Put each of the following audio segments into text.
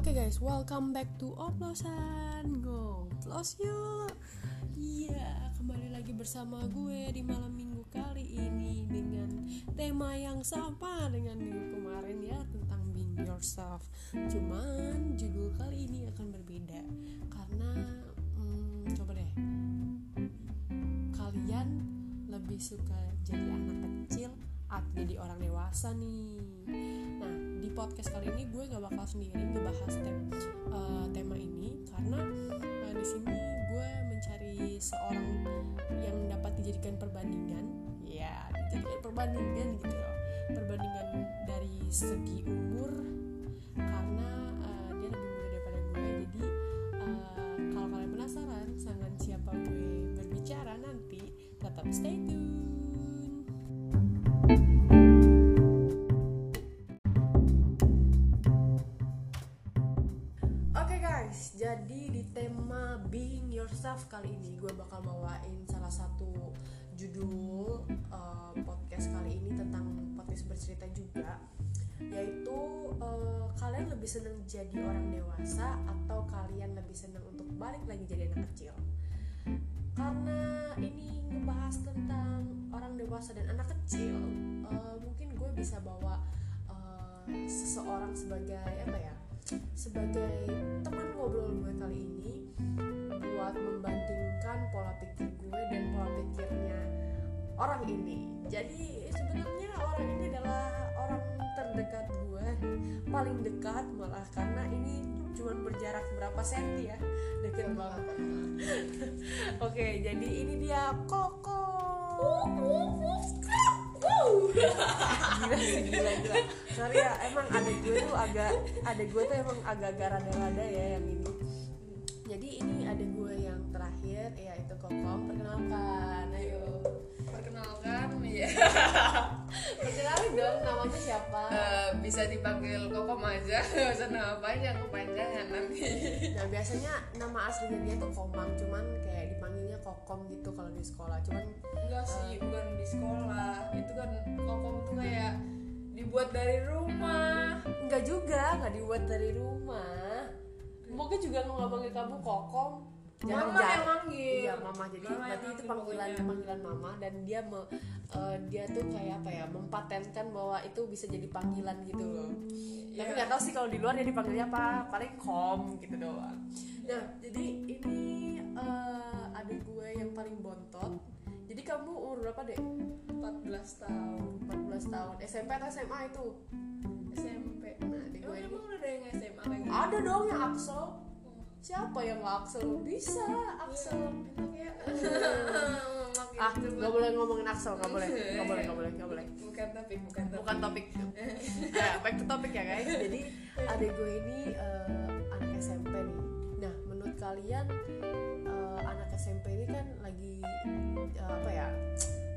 Oke guys, welcome back to Oplosan. Ngoplos yuk. Iya, kembali lagi bersama gue di malam minggu kali ini Dengan tema yang sama dengan minggu kemarin ya Tentang being yourself. Cuman judul kali ini akan berbeda Karena, hmm, coba deh. Kalian lebih suka jadi anak kecil atau jadi orang dewasa nih? Nah, di podcast kali ini gue gak bakal sendiri ngebahas tem uh, tema ini karena uh, di sini gue mencari seorang yang dapat dijadikan perbandingan, ya dijadikan perbandingan gitu loh, perbandingan dari segi umur karena uh, dia lebih muda daripada gue. Jadi uh, kalau kalian penasaran dengan siapa gue berbicara nanti, tetap stay tune. Guys, jadi di tema being yourself kali ini gue bakal bawain salah satu judul uh, podcast kali ini tentang podcast bercerita juga yaitu uh, kalian lebih seneng jadi orang dewasa atau kalian lebih seneng untuk balik lagi jadi anak kecil? Karena ini ngebahas tentang orang dewasa dan anak kecil uh, mungkin gue bisa bawa uh, seseorang sebagai apa ya sebagai teman ngobrol gue kali ini buat membandingkan pola pikir gue dan pola pikirnya orang ini. Jadi sebenarnya orang ini adalah orang terdekat gue paling dekat malah karena ini cuma berjarak berapa senti ya? Deket banget. Oke jadi ini dia. Koko gila sih gila gila sorry ya emang ada gue tuh agak ada gue tuh emang agak-agak rada-rada ya yang ini. Jadi ini ada gue yang terakhir yaitu kokom perkenalkan ayo. Perkenalkan, ya perkenalin dong namanya siapa? Eh, bisa dipanggil Kokom aja, usah nama panjang kepanjangan nanti. nah biasanya nama aslinya dia tuh komang cuman kayak dipanggilnya kokom gitu kalau di sekolah cuman Enggak sih, bukan di sekolah. Itu kan Kokom tuh kayak dibuat dari rumah. enggak juga nggak dibuat dari rumah mungkin juga nggak manggil kamu kokom Mama Jangan- yang manggil. Iya mama jadi Mama berarti itu panggilan pokoknya. panggilan mama dan dia me, eh, dia tuh kayak apa ya mempatenkan bahwa itu bisa jadi panggilan gitu loh. Tapi Iya. nggak tahu sih kalau di luar dia dipanggilnya apa paling kom gitu doang. Nah jadi ini eh, adik gue yang paling bontot. Jadi kamu umur berapa deh? 14 tahun. 14 tahun. SMP atau SMA itu? SMP. Nah adik gue ini emang udah ada yang SMA ada dong yang Axel. Siapa yang nggak Axel? Bisa Axel. Emang ya? Ah, nggak boleh ngomongin Axel, nggak boleh, nggak boleh, nggak boleh, nggak boleh. Bukan topik, bukan topik. bukan topik ya, back to topik ya guys jadi adik gue ini eh, anak SMP nih nah menurut kalian eh, anak SMP ini kan lagi eh, apa ya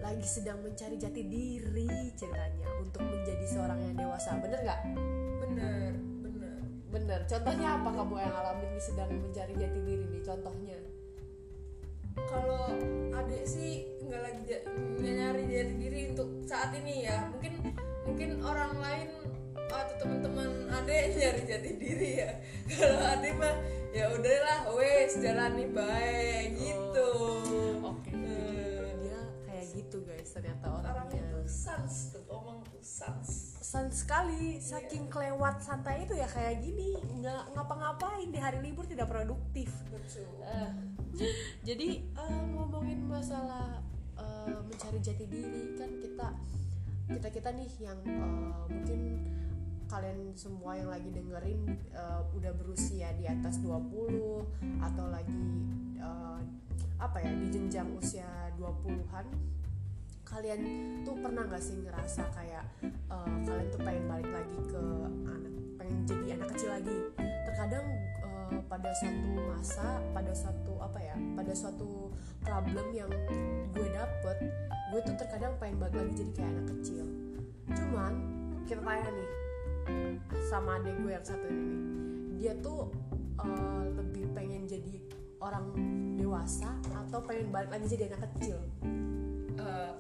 lagi sedang mencari jati diri ceritanya untuk menjadi seorang yang dewasa bener nggak Bener, bener. contohnya apa kamu yang alamin sedang mencari jati diri nih contohnya? Kalau adik sih nggak lagi nggak nyari jati diri untuk saat ini ya. Mungkin mungkin orang lain atau teman-teman adik nyari jati diri ya. Kalau adik mah ya udahlah wes jalani baik gitu. Oke. Jadi dia kayak gitu guys ternyata orangnya. Orangnya tuh sans tuh ngomong tuh sans. San sekali saking kelewat santai itu ya kayak gini nggak ngapa-ngapain di hari libur tidak produktif. Betul. Eh, jadi eh, ngomongin masalah eh, mencari jati diri kan kita kita kita nih yang eh, mungkin kalian semua yang lagi dengerin eh, udah berusia di atas 20 atau lagi eh, apa ya di jenjang usia 20-an kalian tuh pernah nggak sih ngerasa kayak eh, kalian tuh pengen balik lagi ke anak pengen jadi anak kecil lagi? Terkadang eh, pada suatu masa pada suatu apa ya pada suatu problem yang gue dapet gue tuh terkadang pengen balik lagi jadi kayak anak kecil. Cuman kita tanya nih sama adek gue yang satu ini. Dia tuh eh, lebih pengen jadi orang dewasa atau pengen balik lagi jadi anak kecil Eh,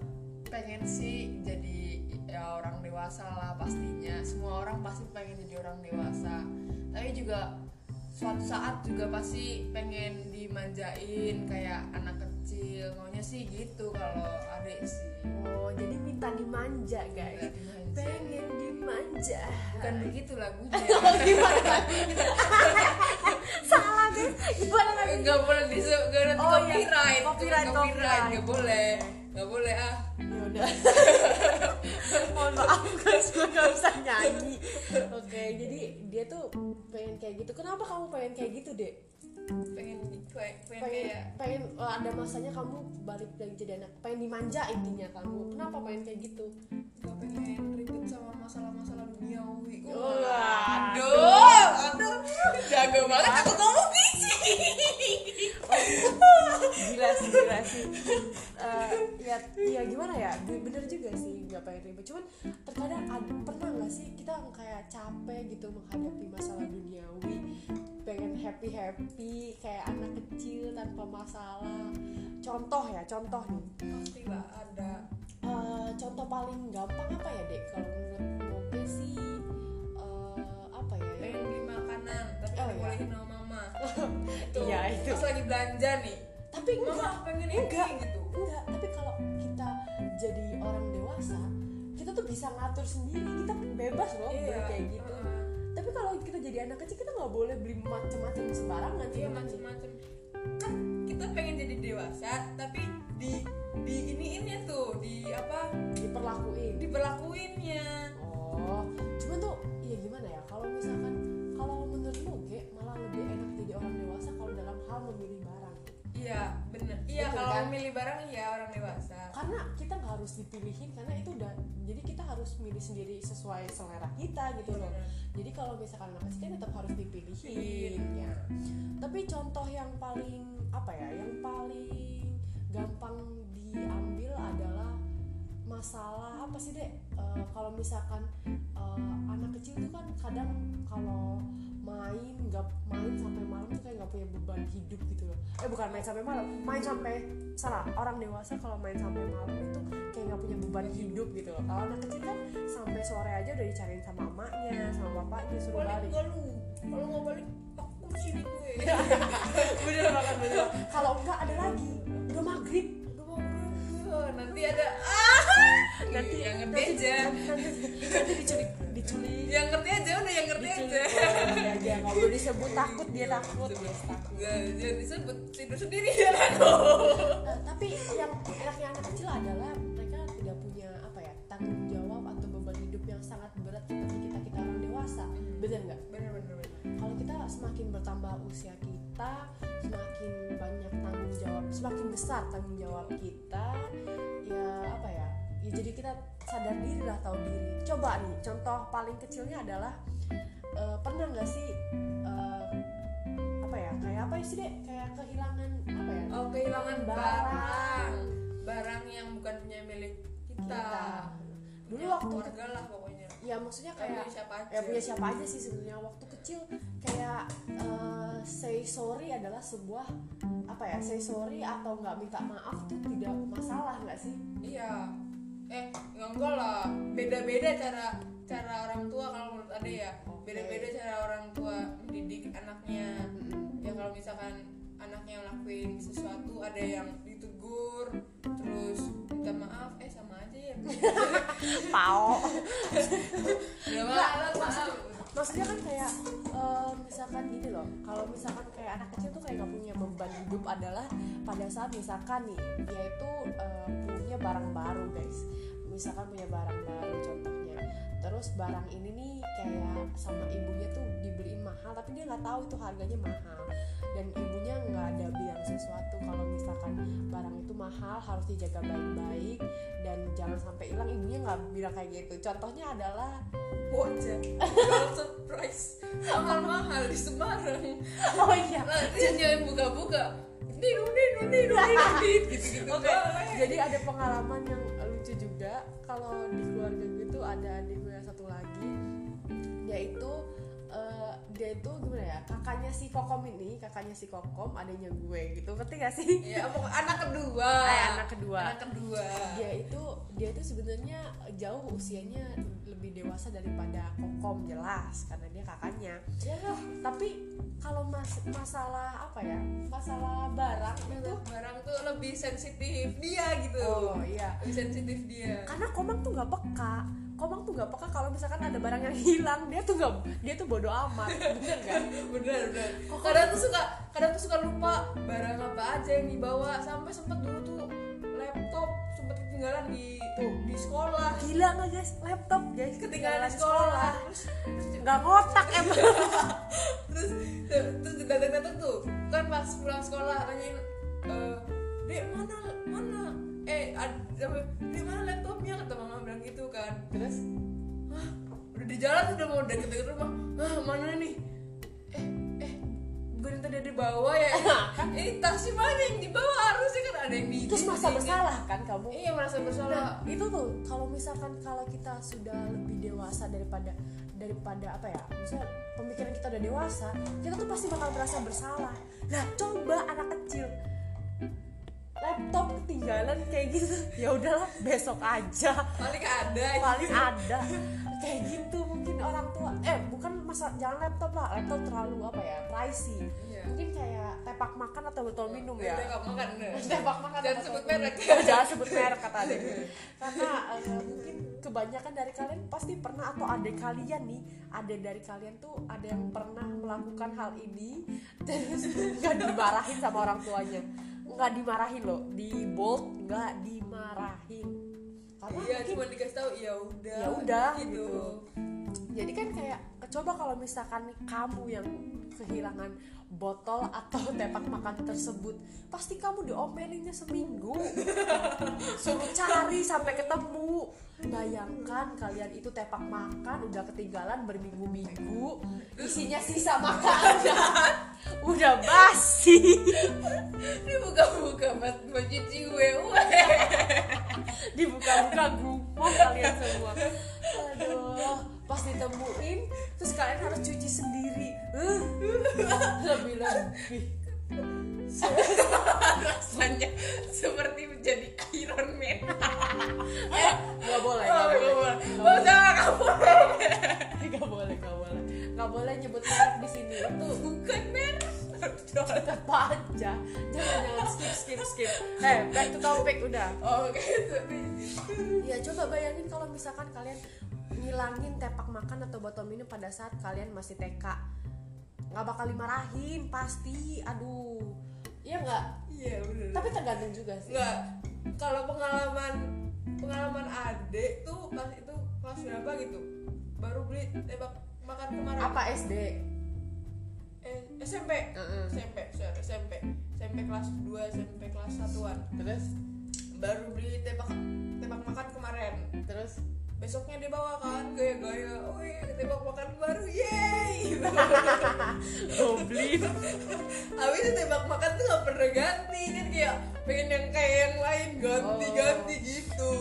pengen sih jadi ya orang dewasa lah pastinya. Semua orang pasti pengen jadi orang dewasa. Tapi juga suatu saat juga pasti pengen dimanjain kayak anak kecil. Maunya sih gitu kalau adik sih. Oh jadi minta dimanja guys. Minta dimanja. pengen dimanja. Bukan begitu lagunya. Oh, gimana? Salah guys. Gimana? Lagi nggak boleh disebut Oh, iya. copyright. Copyright, Kena copyright. nggak boleh nggak boleh ah. Ya udah. Mohon maaf guys gue gak bisa nyanyi. Oke jadi dia tuh pengen kayak gitu. Kenapa kamu pengen kayak gitu dek? Pengen pengen, pengen pengen kayak pengen oh, ada masanya kamu balik lagi jadi anak. Pengen dimanja intinya kamu. Kenapa pengen kayak gitu? Nggak pengen ribet masalah-masalah duniawi. Wah, aduh aduh. Jago banget aku ngomong biji gila sih gila sih. Eh, ya ya gimana ya? Be- bener juga sih nggak pengen ribet. Cuman terkadang ad- pernah nggak sih kita kayak capek gitu menghadapi masalah duniawi? Pengen happy happy kayak anak kecil tanpa masalah. Contoh ya contoh nih. Pasti ada Eh, contoh paling gampang apa ya dek? Kalau menurut Moge sih eh, apa ya? Pengen beli makanan tapi Oh, nggak iya. sama mama. Iya, itu. pas lagi belanja nih. Tapi mama enggak. pengen ini enggak. gitu. Enggak. Tapi kalau kita jadi orang dewasa kita tuh bisa ngatur sendiri. Kita bebas loh beli kayak gitu. Uh-uh. tapi kalau kita jadi anak kecil kita nggak boleh beli macam-macam sembarangan iya macem-macem. Kan kita pengen jadi dewasa tapi di di iniinnya tuh di apa? Diperlakuin. Diperlakuinnya oh cuman tuh ya gimana ya kalau misalkan kalau menurut Moge malah lebih enak jadi orang dewasa kalau dalam hal memilih barang. Iya bener. Iya kalau kan? memilih barang iya orang dewasa. Karena kita nggak harus dipilihin karena itu udah jadi kita harus milih sendiri sesuai selera kita gitu loh. Bener. jadi kalau misalkan anak kecil tetap harus dipilihin ya. Tapi contoh yang paling apa ya yang paling gampang diambil adalah masalah apa sih dek? Eh, kalau misalkan eh, anak kecil tuh kan kadang kalau main nggak main sampai malam tuh kayak nggak punya beban hidup gitu loh. Eh bukan main sampai malam main sampai salah orang dewasa kalau main sampai malam itu kayak nggak punya beban hidup gitu loh. Kalau anak kecil kan sampai sore aja udah dicariin sama emaknya sama bapaknya suruh balik. balik. Gak lu kalau nggak balik aku sini gue. Bener banget bener banget. kalau enggak ada lagi. Udah maghrib. Nanti ada ah nanti yang ngerti nanti, aja. nanti, nanti diculik diculik. Yang ngerti aja udah yang ngerti aja. Diculik oh, aja nggak boleh disebut takut dia takut. Dia takut. Gak, jangan disebut tidur sendiri ya Nah, tapi yang enaknya anak kecil adalah mereka tidak punya apa ya tanggung jawab atau beban hidup yang sangat berat seperti kita kita orang dewasa. Bener nggak? Bener bener bener kalau kita semakin bertambah usia kita semakin banyak tanggung jawab semakin besar tanggung jawab kita ya apa ya ya jadi kita sadar diri lah tahu diri. Coba nih contoh paling kecilnya adalah eh, pernah nggak sih eh, apa ya kayak apa sih dek? Kayak kehilangan apa ya? Oh kehilangan Barang. barang. Barang yang bukan punya milik kita, Kita. Dulu Punya waktu keluarga lah pokoknya. Ya maksudnya kayak kayak punya siapa aja. ya punya siapa aja sih sebenarnya. Waktu kecil kayak eh, say sorry adalah sebuah apa ya say sorry atau nggak minta maaf tuh tidak masalah nggak sih? Iya. Eh ya enggak lah. Beda beda cara cara orang tua kalau menurut ade ya. Oke. beda beda cara orang tua mendidik anaknya. Ya kalau misalkan anaknya lakuin sesuatu ada yang ditegur terus minta maaf eh sama aja ya. Pao udah maaf. maaf. Maksudnya kan kayak eh, misalkan gini loh kalau misalkan kayak anak kecil tuh kayak gak punya beban hidup adalah pada saat misalkan nih dia itu eh, punya barang baru guys. Misalkan punya barang baru contohnya terus barang ini nih kayak sama ibunya tuh dibeliin mahal tapi dia nggak tahu itu harganya mahal. Dan ibunya nggak ada bilang sesuatu kalau misalkan barang itu mahal harus dijaga baik-baik dan jangan sampai hilang. Ibunya nggak bilang kayak gitu. Contohnya adalah kalau surprise. Mahal mahal di Semarang. Oh iya dia jangan buka buka ninu ninu ninu ninu gitu gitu jadi ada pengalaman yang lucu juga kalau di keluarga gue tuh ada adik gue yang satu dia itu gimana ya kakaknya si Kokom ini kakaknya si Kokom adanya gue gitu ngerti gak sih? Ya anak kedua. Eh, anak kedua. anak kedua. Dia itu dia itu sebenarnya jauh usianya lebih dewasa daripada Kokom jelas karena dia kakaknya. Ya. Tapi kalau mas masalah apa ya masalah barang itu barang tuh lebih sensitif dia gitu. Oh iya. Lebih sensitif dia. Karena Komang tuh nggak peka Komang tuh nggak peka kalau misalkan ada barang yang hilang? Dia tuh nggak dia tuh bodoh amat. Bener nggak bener bener. Kadang tuh suka kadang tuh suka lupa barang apa aja yang dibawa. Sampai sempet dulu tuh laptop sempet ketinggalan di Tuh. di sekolah. Gila nggak guys? Laptop guys ketinggalan di sekolah. terus nggak ngotak emang terus terus datang datang tuh kan pas pulang sekolah nanyain eh dek mana mana eh dek mana laptopnya? Kata mama bilang gitu kan. Terus? Hah, udah di jalan udah mau deket-deket rumah. Ah mana nih? Eh eh bukan yang tadi ada di bawah ya? Ini tasnya mana yang dibawa harusnya kan ada yang di terus masa bersalah kan kamu? Iya merasa bersalah. Nah, itu tuh kalau misalkan kalau kita sudah lebih dewasa daripada daripada apa ya? Misalnya pemikiran kita udah dewasa kita tuh pasti bakal merasa bersalah. Nah coba anak kecil laptop ketinggalan kayak gitu. Ya udahlah besok aja. Paling ada paling ada. Kayak gitu mungkin orang tua. Eh bukan masa jangan laptop lah. Laptop terlalu apa ya pricey. Iya. mungkin kayak tepak makan atau botol minum ya. Nggak makan. Tepak makan Jangan sebut merek. jangan sebut merek kata adek karena eh, mungkin kebanyakan dari kalian pasti pernah atau ada kalian nih ada dari kalian tuh ada yang pernah melakukan hal ini terus nggak dimarahin sama orang tuanya nggak dimarahin loh. Di bold nggak dimarahin. Karena iya mungkin cuma dikasih tahu ya udah ya udah gitu. jadi kan kayak coba kalau misalkan kamu yang kehilangan botol atau tepak makan tersebut pasti kamu diomelinnya seminggu. Suruh cari sampai ketemu. Bayangkan kalian itu tepak makan udah ketinggalan berminggu-minggu isinya sisa makanan. Udah basi. Ini buka-buka buat cuci gue dibuka-buka gumoh kalian semua. Aduh pas ditemuin terus kalian harus cuci sendiri. Uh, lebih lebih. Rasanya seperti menjadi Iron Man. Eh nggak boleh oh, nggak gue boleh. Boleh oh jangan kamu nggak boleh nggak boleh. Nggak boleh nyebut merek di sini. Itu bukan merek apa aja. Jangan jangan. Skip skip skip. Eh back to topic udah. Oh gitu. Ya coba bayangin kalau misalkan kalian ngilangin tepak makan atau botol minum pada saat kalian masih TK nggak bakal dimarahin pasti. Aduh. Iya nggak? Iya bener. Tapi tergantung juga sih. Enggak, kalau pengalaman pengalaman adek tuh pas itu kelas berapa gitu? Baru beli tebak makan kemarin. Apa SD eh SMP Heeh. SMP sorry, SMP SMP kelas 2 SMP kelas satuan. Terus? Baru beli tebak tebak makan kemarin. Terus besoknya dia bawa kan gaya-gaya wih tebak makan baru yeay goblin habis itu tebak makan tuh gak pernah ganti kan kayak pengen yang kayak yang lain ganti Oh. ganti gitu.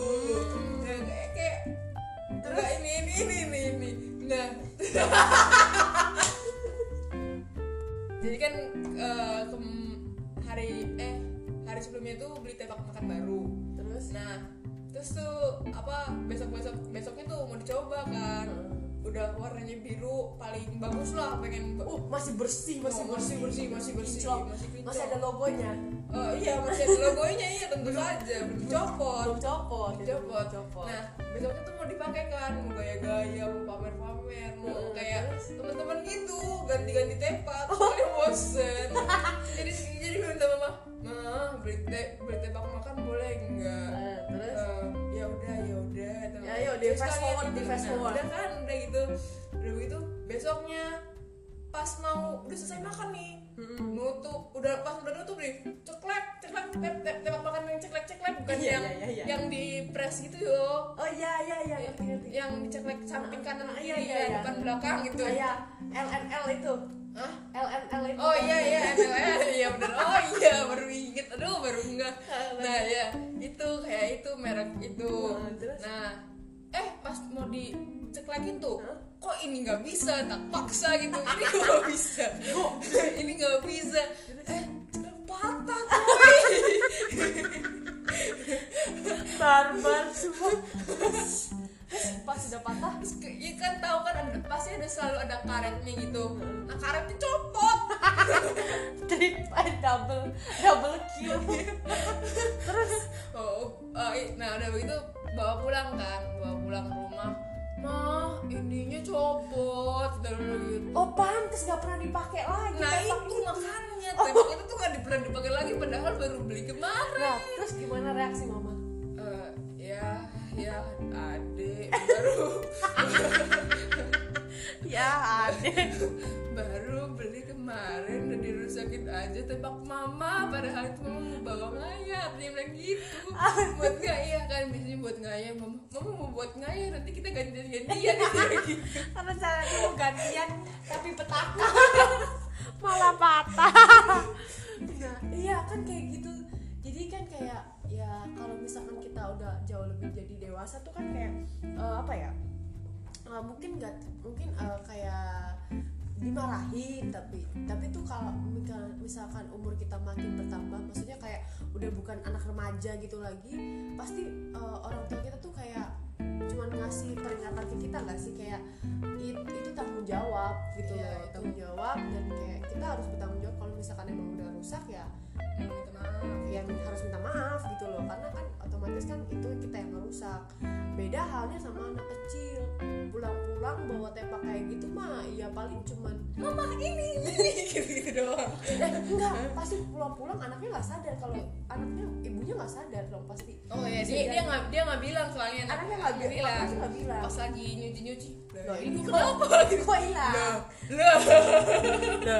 Nah, kayak kayak enggak ini ini ini ini ini. Nah. Jadi kan kem- hari eh hari sebelumnya tuh beli tebak makan baru. Terus? Nah terus tuh apa besok besok besoknya tuh mau dicoba kan. Udah warnanya biru paling bagus lah pengen uh masih bersih masih Oh, bersih. masih bersih, masih bersih, masih ada logonya. Oh iya masih ada logonya iya tentu saja. Belum copot. belum copot copot. copot. Nah besoknya tuh mau dipakai kan mau gaya-gaya mau pamer-pamer mau Hmm, kayak teman-teman gitu ganti-ganti tepak soalnya bosen. Jadi jadi minta mama mah beli te beli tepak makan boleh enggak Eh, terus? Ya udah ya udah Ya, di Terus fast forward, di fast forward. udah kan udah gitu udah begitu besoknya pas mau udah selesai makan nih Mm-mm. nutup udah pas udah nutup nih ceklek ceklek te- te- tebak makan yang ceklek ceklek bukan Iya, yang iya, iya. yang di press gitu yo oh iya iya iya ngerti ngerti yang diceklek samping kanan Ah, iya, iya, ya, iya. depan belakang gitu kayak LNL itu Hah? LNL itu. Oh iya iya MLR iya bener. Oh iya baru inget. Aduh baru enggak nah ya itu kayak itu merek itu. Nah, nah eh pas mau dicek tuh Hah? kok ini nggak bisa? Tak paksa gitu. Ini nggak bisa. Ini nggak bisa. Eh patah coy barbar semua pas sudah patah Terus ke- ya kan tahu kan ada, pasti ada selalu ada karetnya gitu. Nah karetnya copot. Trip eh, double double kill. Terus oh, oh, i- nah udah begitu bawa pulang kan bawa pulang ke rumah. Mah ininya copot dan udah gitu oh pantes nggak pernah dipakai lagi nah itu makanya tembak itu tuh gak pernah dipakai lagi padahal baru beli kemarin. Nah terus gimana reaksi mama? Eh, ya ya adek baru. Ya adek baru beli kemarin udah dirusakin aja tembak mama. Padahal itu mama mau bawa ngayap dia bilang gitu. Buat ngayah kan biasanya buat ngayah mama mama mau buat ngayah nanti kita gantian gantian gitu. Karena caranya mau gantian tapi petaka. Malah patah. Nah iya kan kayak gitu. Jadi kan kayak ya kalau misalkan kita udah jauh lebih jadi dewasa tuh kan kayak eh, apa ya eh, mungkin nggak mungkin eh, kayak dimarahin tapi tapi tuh kalau misalkan umur kita makin bertambah maksudnya kayak udah bukan anak remaja gitu lagi pasti eh, orang tua kita tuh kayak cuman ngasih peringatan ke kita nggak sih? Kayak it, itu tanggung jawab gitu loh. itu. tanggung jawab dan kayak kita harus bertanggung jawab. Kalau misalkan emang udah rusak ya Mau minta maaf ya min- harus minta maaf gitu loh. Karena kan otomatis kan itu kita yang merusak beda halnya sama anak kecil. Pulang-pulang bawa tepak kayak gitu mah ya paling cuman mama ini. Gitu gitu doang. Eh enggak pasti pulang-pulang anaknya nggak sadar kalau anaknya ibunya nggak sadar dong pasti. Oh ya Bisa dia dia nggak dia nggak bilang soalnya anaknya nggak bilang. nggak bilang. Pas lagi nyuci nyuci Loh, ini kenapa? kok hilang? Loh, loh. iya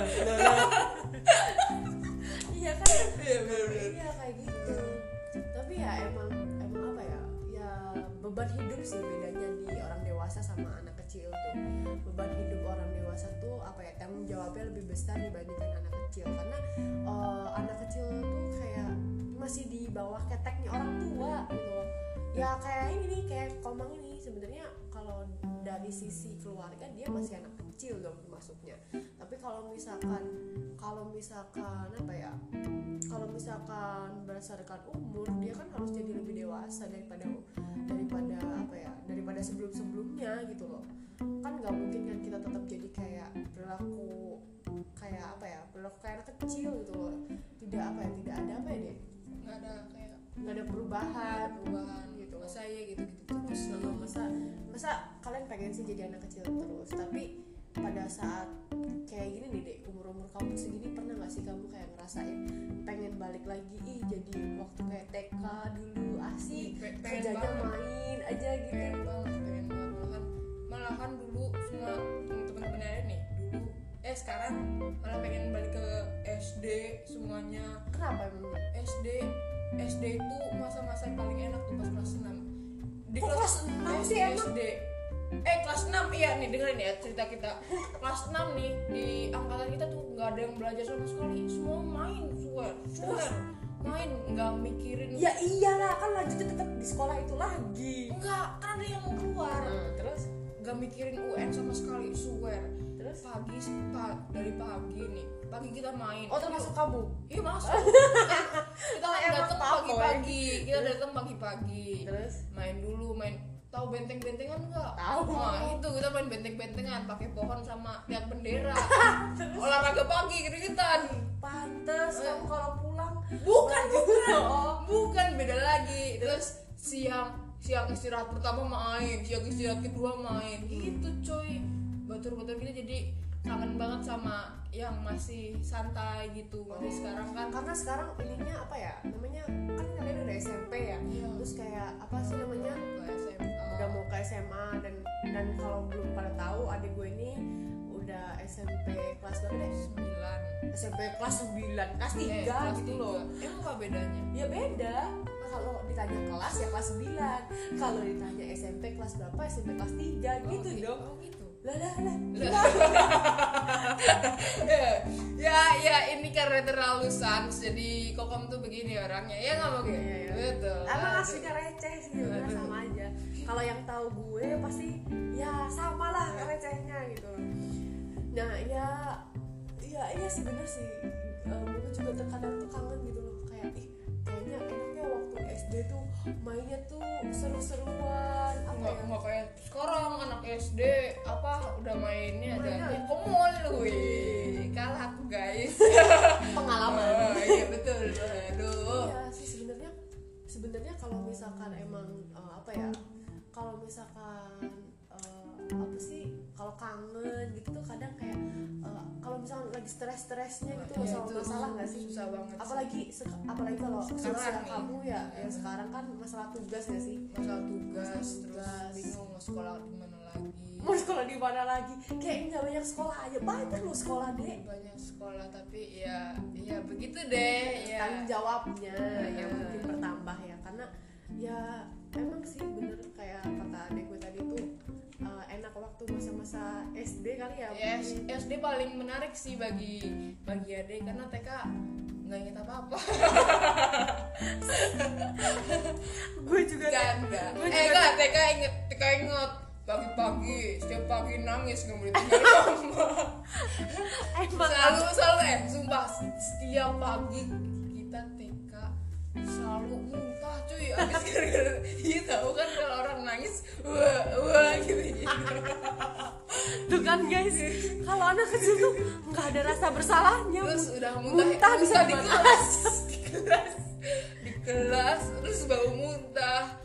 kan Iya, bener-bener. iya kayak gitu. Tapi ya emang emang apa ya? Ya beban hidup sih bedanya di orang dewasa sama anak kecil tuh. Beban hidup orang dewasa tuh apa ya tanggung jawabnya lebih besar dibandingkan anak kecil. Karena eh, anak kecil tuh kayak masih di bawah keteknya orang tua gitu. Ya kayak ini nih kayak komang ini sebenarnya kalau dari sisi keluarga dia masih anak kecil dong masuknya tapi kalau misalkan kalau misalkan apa ya kalau misalkan berdasarkan umur dia kan harus jadi lebih dewasa daripada daripada apa ya daripada sebelum sebelumnya gitu loh. Kan nggak mungkin kan kita tetap jadi kayak berlaku kayak apa ya berlaku kayak anak kecil gitu loh. Tidak apa ya tidak ada apa ya deh nggak ada kayak nggak ada perubahan perubahan gitu. Masa ya gitu gitu terus Sama masa masa kalian pengen sih jadi anak kecil terus? Tapi pada saat kayak gini nih dek umur umur kamu segini pernah nggak sih kamu kayak ngerasain pengen balik lagi? Ih jadi waktu kayak TK dulu asik kerjanya main aja gitu. Pengen banget pengen banget. Malahan malahan dulu semua teman-teman nih dulu. Eh sekarang malah pengen balik ke SD semuanya. Kenapa SD SD itu masa-masa yang paling enak tuh pas kelas 6 di Kok kelas enam sih enak? SD eh kelas 6 iya nih dengerin ya cerita kita. Kelas 6 nih di angkatan kita tuh nggak ada yang belajar sama sekali. Semua main swear swear. Main nggak mikirin. Ya iyalah kan lanjutnya tetap di sekolah itu lagi. Enggak kan ada yang keluar. Nah, terus? Nggak mikirin UN sama sekali swear. Terus? Pagi pa- dari pagi nih pagi kita main. Oh termasuk kamu? Iya masuk. Kita Emang datang pagi-pagi. kita datang pagi-pagi. Terus? Main dulu main. Tahu benteng-bentengan nggak? Tahu. nah itu kita main benteng-bentengan pakai pohon sama tiang bendera. Olahraga pagi gitu-gituan pantes Eh. kamu kalau pulang bukan bukan. Oh bukan beda lagi. Terus siang siang istirahat pertama main siang istirahat kedua main. Gitu coy. Batur-batur kita jadi kangen banget sama yang masih santai gitu masih sekarang kan. Karena sekarang ininya apa ya namanya kan kalian udah SMP ya Iya. terus kayak apa sih namanya ke SMA udah mau ke SMA dan dan kalau belum pada tahu adik gue ini udah SMP kelas berapa deh? Sembilan. SMP kelas 9 kelas 3 eh, kelas gitu tiga. loh. Emang apa bedanya? Ya beda. Kalau ditanya kelas ya kelas 9 kalau ditanya SMP kelas berapa SMP kelas 3 gitu Oh, dong. Oh gitu lah lah lah. Ya ya ini karena terlalu sans jadi kokom tuh begini orangnya. Ya nggak mau gitu Iya, iya. betul. Emang aslinya receh sih sama aja. Kalau yang tahu gue pasti ya sama lah recehnya gitu. Nah ya ya iya sih bener sih. Eh, gue juga terkadang tuh kangen gitu loh. Kayak ih kayaknya enaknya waktu SD tuh mainnya tuh seru-seruan apa nggak ya? nggak kayak sekarang anak SD apa udah mainnya ada komol wih kalah aku guys. Pengalaman. Oh, iya betul. Aduh. Iya sih sebenarnya sebenarnya kalau misalkan emang eh, apa ya kalau misalkan apa sih kalau kangen gitu tuh kadang kayak eh, kalau misalkan lagi stres-stresnya gitu Iya, masalah nggak sih? susah banget apalagi apalagi kalau Sekarang kamu ya Iya. yang sekarang kan masalah tugas ya sih? Masalah tugas Masalah terus tugas. bingung mau sekolah di mana lagi. Mau sekolah di mana lagi? Kayak nggak banyak sekolah aja. Banyak loh sekolah deh banyak sekolah tapi ya ya begitu deh ya. tanggung jawabnya yang Iya. mungkin bertambah ya. Karena ya emang sih bener kayak kata adek gue tadi tuh eh, enak waktu masa-masa SD kali ya. Ya, S- SD paling menarik sih bagi bagi adik karena TK nggak inget apa apa gue juga Canda. Gue Eh enggak, TK inget, TK inget. Pagi-pagi setiap pagi nangis nggak boleh tinggal emang selalu selalu eh sumpah setiap pagi selalu muntah cuy. Abis gara-gara iya tahu kan kalau orang nangis wah wah gitu. Gitu tuh kan guys. Kalau anak kecil tuh nggak ada rasa bersalahnya. Terus udah muntah Muntah bisa di kelas. Di kelas. Di kelas. Terus bau muntah.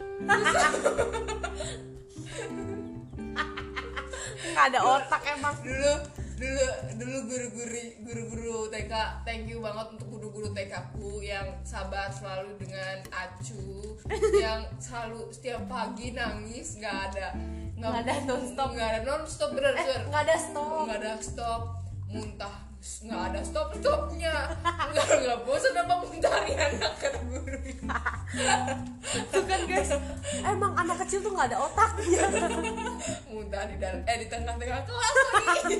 Nggak ada otak emang. Dulu dulu dulu guru-guru guru-guru TK thank you banget untuk guru-guru TK ku yang sabar selalu dengan acu yang selalu setiap pagi nangis nggak ada Nggak ada nonstop. nggak ada nonstop bener eh bener. nggak ada stop. Nggak ada stop muntah nggak ada stop stopnya. Nggak nggak bosan apa muntahnya anak kata guru tuh kan guys emang anak kecil tuh nggak ada otaknya muntah di dalam eh di tengah-tengah kelas lagi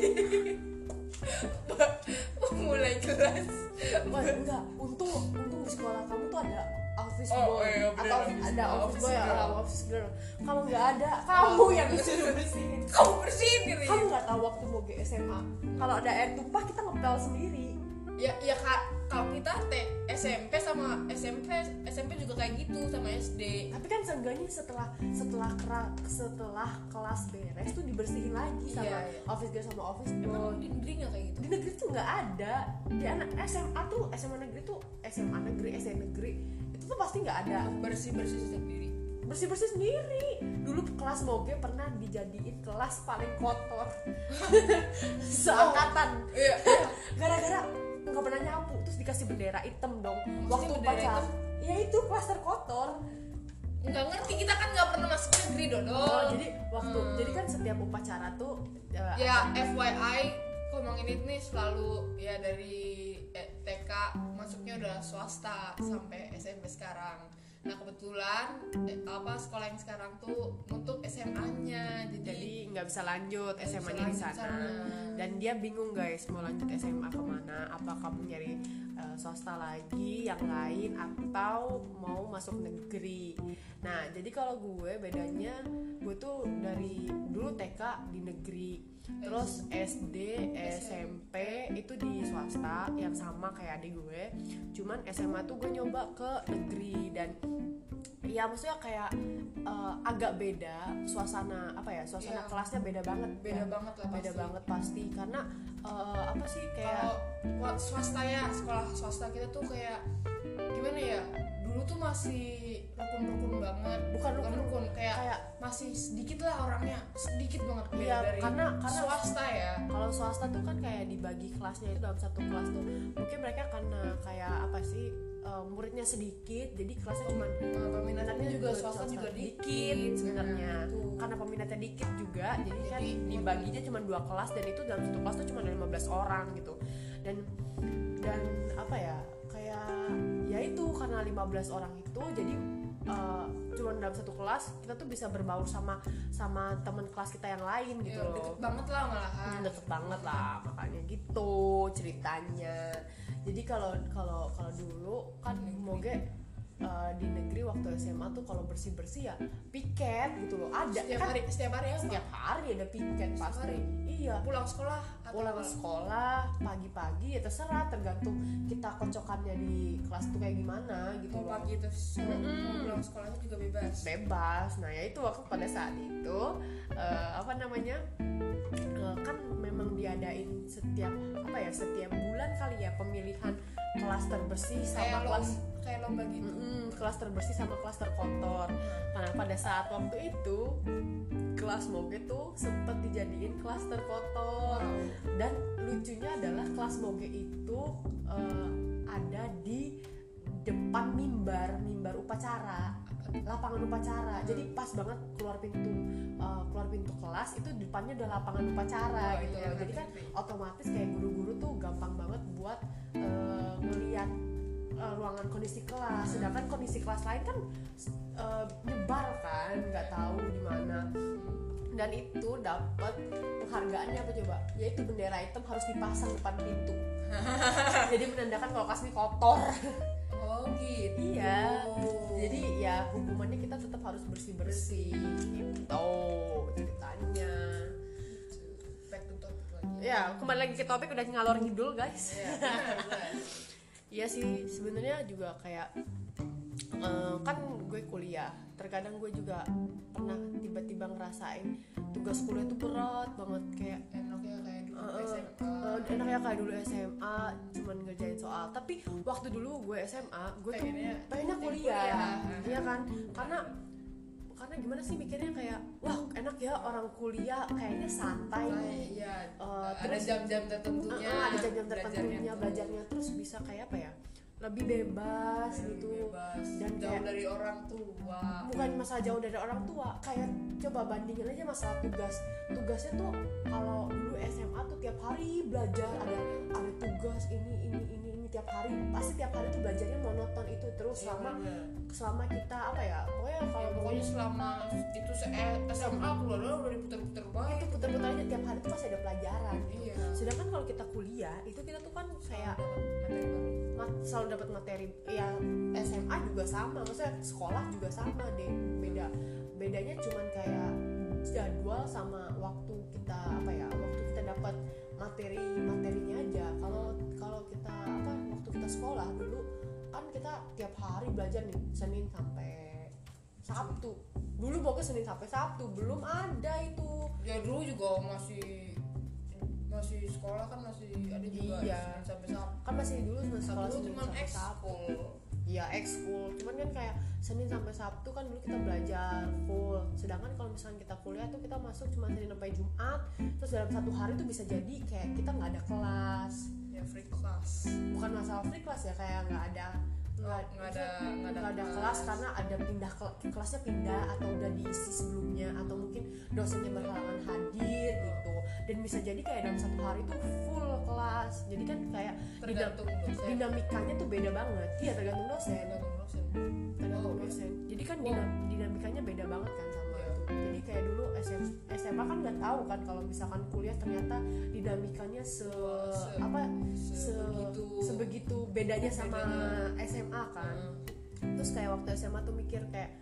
office Oh, boy. iya, bener, atau office- ada office boy girl. atau office girl. Kalau nggak ada. Kamu yang disuruh bersihin. Kamu bersihin gitu kamu nggak tahu waktu mau ke SMA kalau ada air tumpah kita ngepel sendiri. Ya ya kak. Kalau kita T, SMP sama SMP SMP juga kayak gitu sama SD tapi kan seenggaknya setelah setelah kera, setelah kelas beres tuh dibersihin lagi sama Iya, iya. office girl sama office boy. Emang di negeri nggak kayak gitu? Di negeri tuh nggak ada. Di anak SMA tuh SMA negeri tuh SMA negeri SD negeri itu pasti nggak ada. Bersih bersih sendiri. Bersih bersih sendiri. Dulu kelas moge pernah dijadiin kelas paling kotor. Seangkatan. Iya. Gara-gara nggak pernah nyapu terus dikasih bendera hitam dong. Maksudnya waktu upacara ya itu kelas terkotor. Nggak ngerti kita kan nggak pernah masuk negeri dodo. Oh, jadi waktu Hmm. jadi kan setiap upacara tuh uh, ya FYI ngomongin ini nih selalu ya dari eh, TK masuknya udah swasta sampai SMP sekarang. Nah kebetulan eh, apa sekolah yang sekarang tuh nutup SMA-nya jadi, jadi nggak bisa lanjut SMA-nya di sana. sana. dan dia bingung guys mau lanjut SMA ke mana? Apa kamu nyari uh, swasta lagi yang lain atau mau masuk negeri? Nah jadi kalau gue bedanya gue tuh dari dulu TK di negeri terus SD SMP itu di swasta yang sama kayak adik gue cuman SMA tuh gue nyoba ke negeri dan ya maksudnya kayak uh, agak beda suasana apa ya suasana Iya. kelasnya beda banget beda ya. banget lah beda pasti. banget pasti karena uh, apa sih kayak kalau wa- swasta ya sekolah swasta kita tuh kayak gimana ya dulu tuh masih rukun-rukun banget. Bukan rukun, kayak, kayak masih sedikit lah orangnya. Sedikit banget Iya, dari karena- karena- swasta ya. kalau swasta tuh kan kayak dibagi kelasnya itu dalam satu kelas tuh. Mungkin mereka karena kayak apa sih uh, muridnya sedikit jadi kelasnya cuma Nah, peminatnya juga swasta juga dikit sebenarnya Nah, tuh. karena peminatnya dikit juga jadi kan Jadi, dibaginya cuma dua kelas dan itu dalam satu kelas tuh cuma ada 15 orang gitu. Dan dan apa ya kayak ya itu karena 15 orang itu jadi uh, cuma dalam satu kelas kita tuh bisa berbaur sama sama teman kelas kita yang lain gitu Ya, deket banget lah malahan. Hmm, deket banget lah makanya gitu ceritanya. Jadi kalau kalau kalau dulu kan moge eh, di negeri waktu SMA tuh kalau bersih bersih ya piket gitu loh. Ada setiap kan hari setiap hari apa setiap hari ada piket Setiap pasti. hari? iya. Pulang sekolah atau pulang apa? sekolah pagi-pagi ya terserah tergantung kita kocokannya di kelas tuh kayak gimana gitu loh. pagi mau Mm-mm. pulang sekolahnya juga bebas. Bebas. Nah ya itu waktu pada saat itu eh, apa namanya eh, kan memang diadain setiap apa ya setiap bulan kali ya pemilihan kelas terbersih sama kelas kayak lomba gitu. Mm-mm, kelas terbersih sama kelas terkotor. Karena pada saat waktu itu kelas moge tuh sempet dijadiin kelas terkotor. Dan lucunya adalah kelas moge itu eh, ada di depan mimbar mimbar upacara lapangan upacara. Jadi pas banget keluar pintu eh, keluar pintu kelas itu depannya udah lapangan upacara Oh, gitu iya, jadi kan otomatis kayak guru-guru tuh gampang banget buat eh, ngeliat eh, ruangan kondisi kelas. Sedangkan kondisi kelas lain kan eh, nyebar kan nggak tahu di mana. Dan itu dapat penghargaannya apa coba? Yaitu bendera hitam harus dipasang depan pintu. Jadi menandakan kalau kelas ini kotor. Oh gitu. Iya. Jadi ya hukumannya kita tetap harus bersih bersih gitu ceritanya. Back to topic lagi. Ya kembali lagi ke topik udah ngalor ngidul guys. Iya, benar, benar. Iya sih sebenarnya juga kayak eh, kan gue kuliah terkadang gue juga pernah tiba-tiba ngerasain tugas kuliah itu berat banget kayak enaknya kayak dulu eh, SMA eh, enaknya kayak dulu SMA cuman ngerjain soal. Tapi waktu dulu gue SMA gue tuh Pengennya pengennya kuliah. kuliah iya kan? Karena karena gimana sih mikirnya kayak wah enak ya orang kuliah kayaknya santai Nah, nih. iya. Eh, ada terus- jam-jam tertentunya Uh, uh, ada jam-jam belajarnya tertentunya tuh. belajarnya terus bisa kayak apa ya lebih bebas Lebih gitu. bebas. Dan jauh kayak- dari orang tua. Bukan masalah jauh dari orang tua kayak coba bandingin aja masalah tugas. Tugasnya tuh kalau dulu SMA tuh tiap hari belajar ada ada tugas ini ini ini tiap hari pasti tiap hari tuh belajarnya monoton itu terus Iya, selama bener. selama kita apa ya pokoknya Ya, kalau pokoknya selama itu se- eh, SMA keluar udah diputer-puter itu banget. Puter-puter aja tiap hari tuh pasti ada pelajaran. Iya. Sedangkan kalau kita kuliah itu kita tuh kan kayak materi mat- selalu dapat materi ya SMA juga sama maksudnya sekolah juga sama deh. Beda bedanya cuman kayak jadwal sama waktu kita apa ya waktu kita dapat materi materinya sekolah dulu kan kita tiap hari belajar nih Senin sampai Sabtu dulu pokoknya Senin sampai Sabtu belum ada itu ya dulu juga masih masih sekolah kan masih ada juga Iya. Senin sampai Sabtu kan masih dulu sekolah Sabtu Senin cuma sampai Sabtu ekskul Iya ekskul, cuman kan kayak Senin sampai Sabtu kan dulu kita belajar full. Sedangkan kalau misalnya kita kuliah tuh kita masuk cuma Senin sampai Jumat, terus dalam satu hari tuh bisa jadi kayak kita nggak ada kelas. Ya free class. Bukan masalah free class ya, kayak nggak ada nggak nggak ada nggak ada, kelas. karena ada pindah ke, kelasnya pindah atau udah diisi sebelumnya atau mungkin dosennya berhalangan hadir gitu. Dan bisa jadi kayak dalam satu hari tuh full kelas. Jadi kan kayak tergantung dosen. dinamikanya tuh beda banget. Iya tergantung dosen. Tergantung dosen. Tergantung Oh, dosen. Jadi kan dinam- dinamikanya beda banget kan. Iya. itu jadi kayak dulu SM, SMA kan nggak tahu kan kalau misalkan kuliah ternyata dinamikanya se, Se- apa sebegitu. sebegitu bedanya sama Bedanya. SMA kan Hmm. terus kayak waktu SMA tuh mikir kayak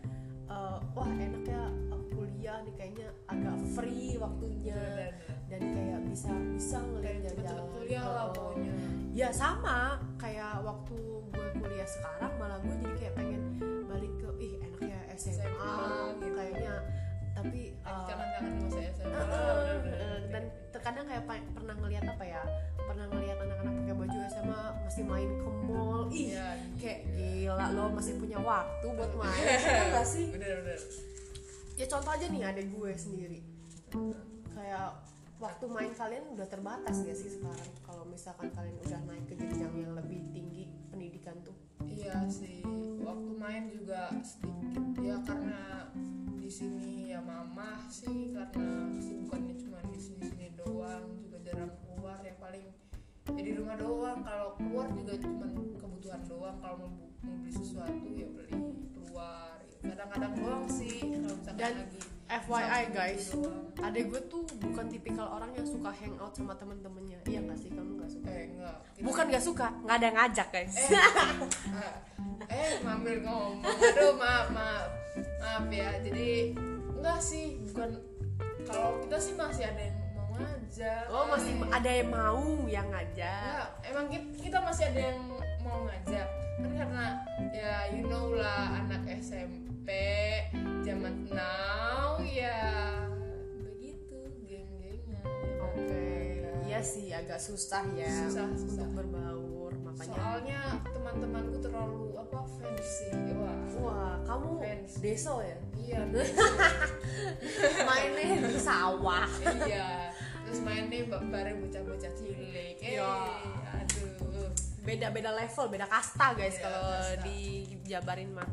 eh, wah enak ya kuliah nih kayaknya agak free waktunya Dan- dan kayak bisa bisa ngeliat jalan-jalan kuliah lah pokoknya ya sama kayak waktu gue kuliah sekarang malah gue jadi kayak pengen tapi jangan-jangan masa SMA dan terkadang kayak pernah ngeliat apa ya pernah ngeliat anak-anak pakai baju SMA masih main ke mall ih Iya, kayak iya. gila lo masih punya waktu buat main ya gak sih? Bener-bener ya contoh aja nih ada gue sendiri. Kayak waktu main kalian udah terbatas gak sih sekarang? Kalau misalkan kalian udah naik ke jenjang yang lebih tinggi pendidikan tuh? Iya sih, waktu main juga sedikit ya karena di sini ya mama sih karena kesibukannya cuma di sini sini doang juga jarang keluar. Ya paling ya di rumah doang kalau keluar juga cuma kebutuhan doang. Kalau mau, beli sesuatu ya beli keluar. Kadang-kadang doang sih kalau misalkan Dan- lagi FYI guys, adek gue tuh bukan tipikal orang yang suka hangout sama temen-temennya. Iya gak sih? Kamu gak suka? eh enggak Bukan gak suka, nggak ada yang ngajak guys. eh ngambil ngomong. Aduh maaf maaf maaf ya. Jadi enggak sih. Bukan. Kalau kita sih masih ada yang mau ngajak. Oh masih Eh, ada yang mau yang ngajak. enggak emang kita, kita masih ada yang mau ngajak. Kan karena ya you know lah anak SMP zaman now ya begitu geng-gengnya ya kan? Oke, iya sih agak susah ya Susah, susah. untuk berbaur makanya. soalnya teman-temanku terlalu apa fancy wah Wah, kamu Fans. deso ya? iya Mainnya di sawah. iya terus mainnya ba- bareng bocah-bocah cilik eh Iya. aduh Beda-beda level, beda kasta guys Beda kalau dijabarin mah.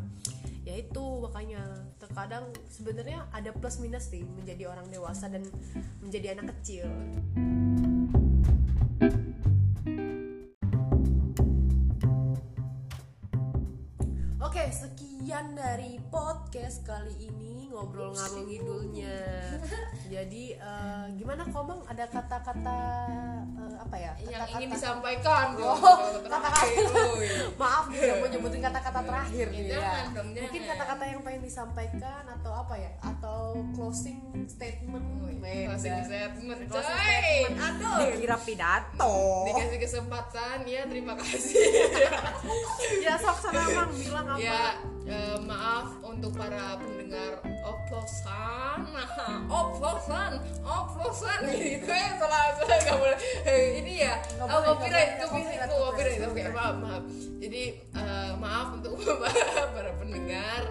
Ya itu makanya terkadang sebenarnya ada plus minus sih menjadi orang dewasa dan menjadi anak kecil. Podcast kali ini ngobrol ngalung ngidulnya. Jadi eh, gimana komang ada kata-kata eh, apa ya? yang Kata-kata- ingin disampaikan Oh, kata-kata. Maaf nih udah mau nyebutin kata-kata terakhir nih Ya, ya. jangan dong, Mungkin kata-kata yang pengen disampaikan atau apa ya? Atau closing statement. Woy, Beda. closing statement Closing statement. aduh Dikira pidato. dikasih kesempatan ya terima kasih ya sok sana Mang bilang apa? ya eh, maaf untuk para pendengar oplosan. Oplosan oplosan. Itu ya salah salah nggak boleh. Eh, ini ya. Oh, copyright copyright copyright, copyright oke maaf maaf. Jadi eh, maaf untuk para pendengar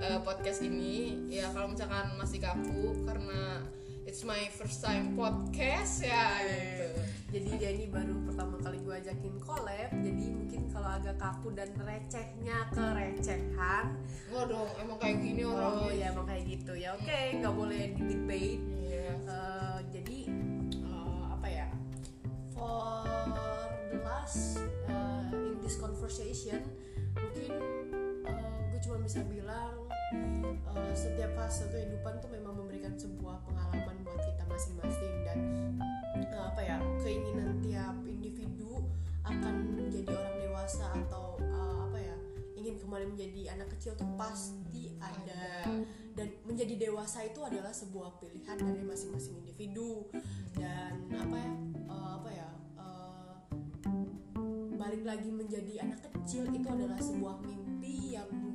eh, podcast ini. Ya kalau misalkan masih kaku karena it's my first time podcast ya. Gitu Jadi dia ini baru pertama kali gue ajakin collab Jadi mungkin kalau agak kaku dan recehnya kerecehan. Enggak dong, emang kayak gini Oh orangnya ya emang kayak gitu. Ya oke nggak boleh di debate Iya. Eh, jadi eh, apa ya? For the last eh, in this conversation mungkin gue cuma bisa bilang eh, setiap fase kehidupan tuh memang memberikan sebuah pengalaman buat kita masing-masing dan eh, apa ya keinginan tiap individu akan menjadi orang dewasa atau eh, apa ya ingin kembali menjadi anak kecil tuh pasti ada. Dan menjadi dewasa itu adalah sebuah pilihan dari masing-masing individu dan apa ya eh, apa ya eh, balik lagi menjadi anak kecil itu adalah sebuah mimpi yang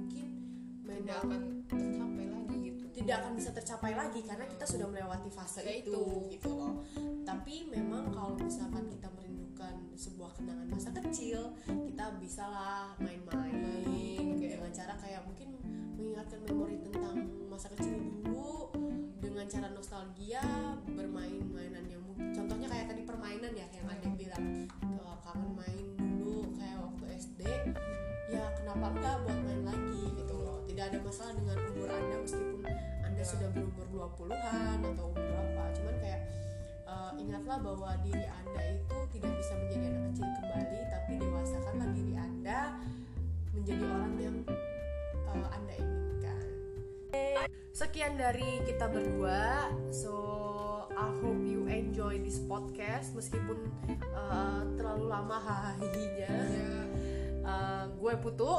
tidak akan tercapai lagi gitu tidak akan bisa tercapai lagi karena kita sudah melewati fase Ya itu, itu. gitu loh. Tapi memang kalau misalkan kita merindukan sebuah kenangan masa kecil, kita bisalah main-main Main, kayak- dengan cara kayak mungkin mengingatkan memori tentang masa kecil dulu dengan cara nostalgia bermain mainan yang mungkin contohnya kayak tadi permainan ya yang ada bilang "Eh, kangen main dulu kayak waktu SD ya kenapa enggak buat main lagi tidak ada masalah dengan umur anda meskipun anda Ya. sudah berumur 20-an atau umur berapa. Cuman kayak eh, ingatlah bahwa diri anda itu tidak bisa menjadi anak kecil kembali tapi dewasakanlah diri anda menjadi orang yang eh, anda inginkan. Sekian dari kita berdua. So I hope you enjoy this podcast. Meskipun eh, terlalu lama hahihinya ya Eh, gue Putu.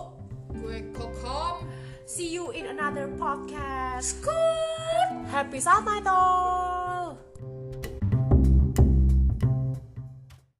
Gue kokom See you in another podcast. Good. Happy Saat Night,